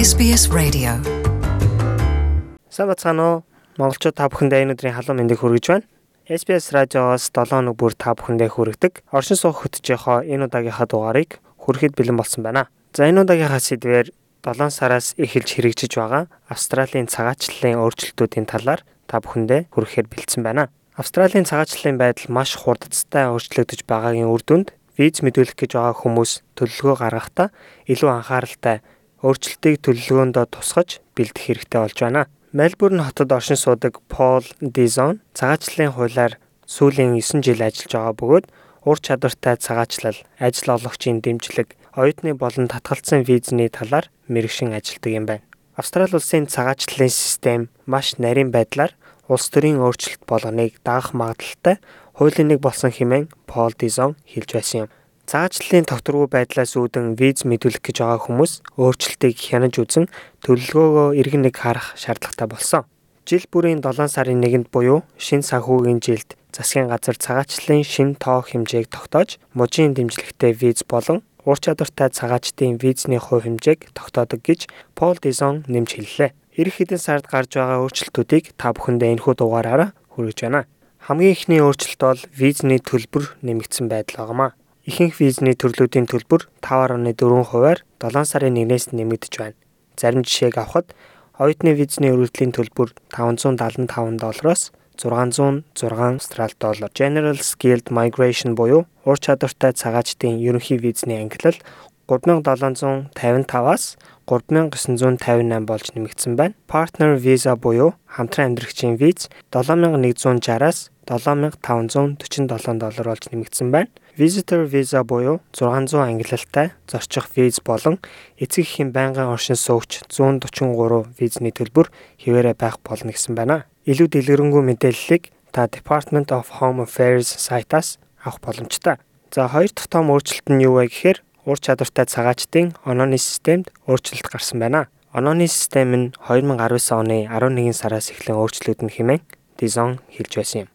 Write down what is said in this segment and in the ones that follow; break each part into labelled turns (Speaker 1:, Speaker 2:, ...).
Speaker 1: SBS Radio.
Speaker 2: Уу? Монголчууд та бүхэндээ энэ өдрийн халуун мэндийг хүргэж байна. SBS радиоос 7 өнөг бүр та бүхэндээ хүргэдэг. Оршин суух хөтжийнхоо энэ удаагийнхаа дугаарыг хүрэхэд бэлэн болсон байна. За энэ удаагийнхаа сэдвээр 7 сараас эхэлж хэрэгжиж байгаа Австралийн цагаачлалын өөрчлөлтүүдийн талаар та бүхэндээ хүрэхээр бэлдсэн байна. Австралийн цагаачлалын байдал маш хурдцтай өөрчлөгдөж байгаагийн үр дүнд виз мэдүүлэх гэж байгаа хүмүүс төлөвлөгөө гаргахдаа илүү анхааралтай өөрчлөлтийг төлөвлөгөөндөө тусгаж бэлдэх хэрэгтэй болж байна. Мельбурн хотод оршин суудаг Пол Дизон цагаачлалын хуулиар сүүлийн 9 жил ажиллаж байгаа бөгөөд ур чадвартай цагаачлал, ажил олгогчийн дэмжлэг, оюутны болон татгалцсан визний талаар мэрэгшин ажилладаг юм байна. Австрали улсын цагаачлалын систем маш нарийн байдлаар улс төрийн өөрчлөлт болгоныг даах магадлалтай хуулийн нэг болсон хэмээн Пол Дизон хэлж байсан юм. Цаашлалын тогтворгүй байдлаас үүдэн виз мэдүүлэх гэж байгаа хүмүүс өөрчлөлтийг хянаж үзэн төлөвлөгөөгөө иргэн нэг харах шаардлагатай болсон. Жил бүрийн 7 сарын 1-нд буюу шинэ санхүүгийн жилд засгийн газар цагаачлалын шинэ тоо хэмжээг тогтоож, мужийн дэмжлэгтэй виз болон ур чадвартай цагаачдын визний хувь хэмжээг тогтоодог гэж Пол Дизон нэмж хэллээ. Ирэх хэдэн сард гарч байгаа өөрчлөлтүүдийг та бүхэндээ энэхүү дугаараараа хүргэж байна. Хамгийн ихний өөрчлөлт бол визний төлбөр нэмэгдсэн байдал багмаа. Ихэнх визний төрлүүдийн төлбөр 5.4%-аар 7 сарын 1-ээс нэмэгдэж байна. Зарим жишээг авахад оюутны визний өргөдлийн төлбөр 575 доллароос 606 австрали доллар. General Skilled Migration буюу ур чадвартай цагаачдын ерөнхий визний ангиллал 3755-аас 3958 болж нэмэгдсэн байна. Partner Visa буюу хамтран амьдрагчийн виз 7160-аас 7547 доллар болж нэмэгдсэн байна. Visitor Visa буюу 600 ангиллалтай зорчих виз болон эцэг эхийн байнгын оршин суугч 143 визний төлбөр хэвээрээ байх болно гэсэн байна. Илүү дэлгэрэнгүй мэдээллийг та Department of Home Affairs сайтаас авах боломжтой. За хоёр дахь том өөрчлөлт нь юу вэ гэхээр ур чадвартай цагаачдын онооны системд өөрчлөлт гарсан байна. Онооны систем нь 2019 оны 11 сараас эхлэн өөрчлөгдөн хэмээн Dizon хэлж байсан юм.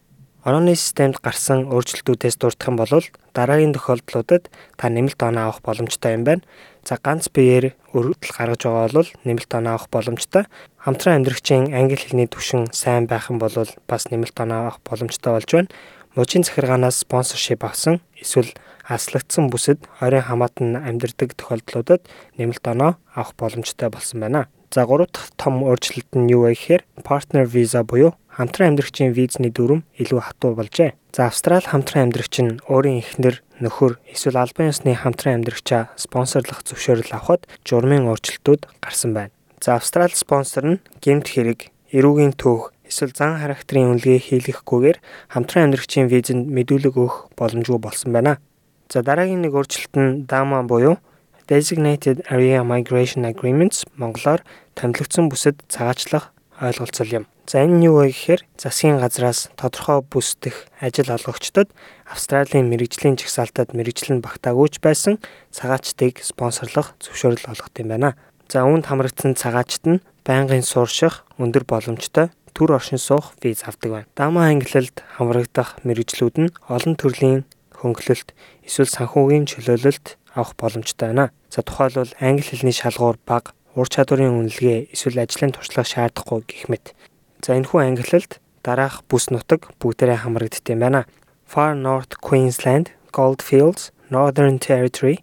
Speaker 2: Онооны системд гарсан өөрчлөлтүүдээс дурдах юм бол дараагийн тохиолдлуудад та нэмэлт оноо авах боломжтой юм байна. За ганц биеэр өргөдөл гаргаж байгаа бол нэмэлт оноо авах боломжтой. Хамтран амьдрагчийн англи хэлний түвшин сайн байх юм бол бас нэмэлт оноо авах боломжтой болж байна. Мужийн захиргаанаас спонсоршип авсан эсвэл аслагдсан бүсэд оройн хамаатан амьдардаг тохиолдлуудад нэмэлт оноо авах боломжтой болсон байна. За гурав дахь том өөрчлөлт нь юу вэ гэхээр partner visa буюу хамтран амьдрагчийн визний дүрм илүү хатуу болжээ. За Австрали хамтран амьдрагч нь өөрийн эхнэр, нөхөр эсвэл албан ёсны хамтран амьдрагчаа спонсорлох зөвшөөрөл авахд журмын өөрчлөлтүүд гарсан байна. За Австрали спонсор нь гэмт хэрэг, эрүүгийн төөх эсвэл зан характерын үнэлгээ хийлгэхгүйгээр хамтран амьдрагчийн визэнд мэдүүлэг өгөх боломжгүй болсон байна. За дараагийн нэг өөрчлөлт нь DAMA буюу Designated Area Migration Agreements монголоор томилогдсон бүсэд цагаачлах ойлголцол юм. За энэ нь юу вэ гэхээр засгийн газраас тодорхой бүс дэх ажил олгогчдод Австралийн мэрэгжлийн жагсаалтад мэрэгжил нь багтаагүйч байсан цагаачдыг спонсорлох зөвшөөрөл олгох юм байна. За үүнд хамрагдсан цагаачд нь байнгын суурших өндөр боломжтой төр оршин суух виз авдаг байна. Дама ангиллалд хамрагдах мэрэгжлүүд нь олон төрлийн хөнгөлөлт эсвэл санхүүгийн чөлөөлөлт авах боломжтой байна. За тухайлбал англи хэлний шалгуур бага, ур чадварын үнэлгээ эсвэл ажлын туршлага шаардахгүй гэх мэт. За энэхүү ангиллалд дараах бүс нутаг бүгдээрээ хамрагддаг юм байна. Far North Queensland, Goldfields, Northern Territory,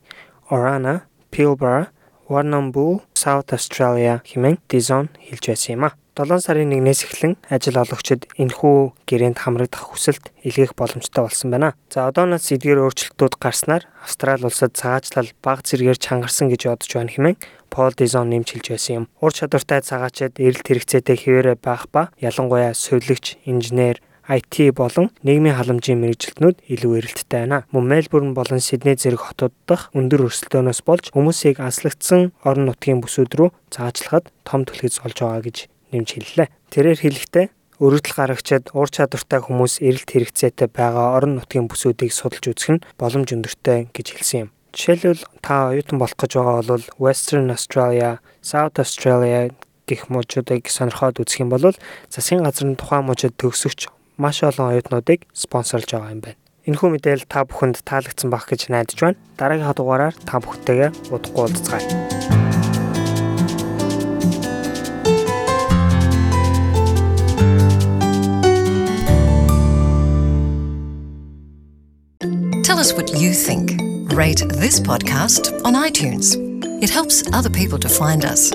Speaker 2: Orana, Pilbara, Warrnambool, South Australia хэмээн Dizon хэлж байсан юм а. 7 сарын 1-ээс эхлэн ажил олгогчид энэхүү гэрээнд хамрагдах хүсэлт илгээх боломжтой болсон байна. За одооноос эдгээр өөрчлөлтүүд гарснаар Австрали улсад цагаачлал бага зэргээр чангарсан гэж бодож байна хэмээн Пол Дизон нэмж хэлж байсан юм. Ур чадвартай цагаачид эрэлт хэрэгцээтэй хэвээрээ байх ба ялангуяа сувилагч, инженер, IT болон нийгмийн халамжийн мэрэгжилтнүүд илүү эрэлттэй байна. Мөн Мельбурн болон Сидней зэрэг хотууд дахь өндөр өрсөлдөөнөөс болж хүмүүсийг аслагдсан орон нутгийн бүсүүд рүү цагаачлахад том түлхэж олж байгаа гэж нэмж хэллээ. Тэрээр хэлэхдээ өргөдөл гарагчид ур чадвартай хүмүүс эрэлт хэрэгцээтэй байгаа орон нутгийн бүсүүдийг судалж үзэх нь боломж өндөртэй гэж хэлсэн юм. Жишээлбэл та оюутан болох гэж байгаа бол Western Australia, South Australia гэх мужуудыг сонирхоод үзэх юм бол засгийн газрын тухайн мужид төгсөгч маш олон оюутнуудыг спонсорлж байгаа юм байна. Энэхүү мэдээлэл та бүхэнд таалагдсан байх гэж найдаж байна. Дараагийн дугаараар та бүхэнтэйгээ удахгүй уулзцаая.
Speaker 1: Tell us what you think. Rate this podcast on iTunes. It helps other people to find us.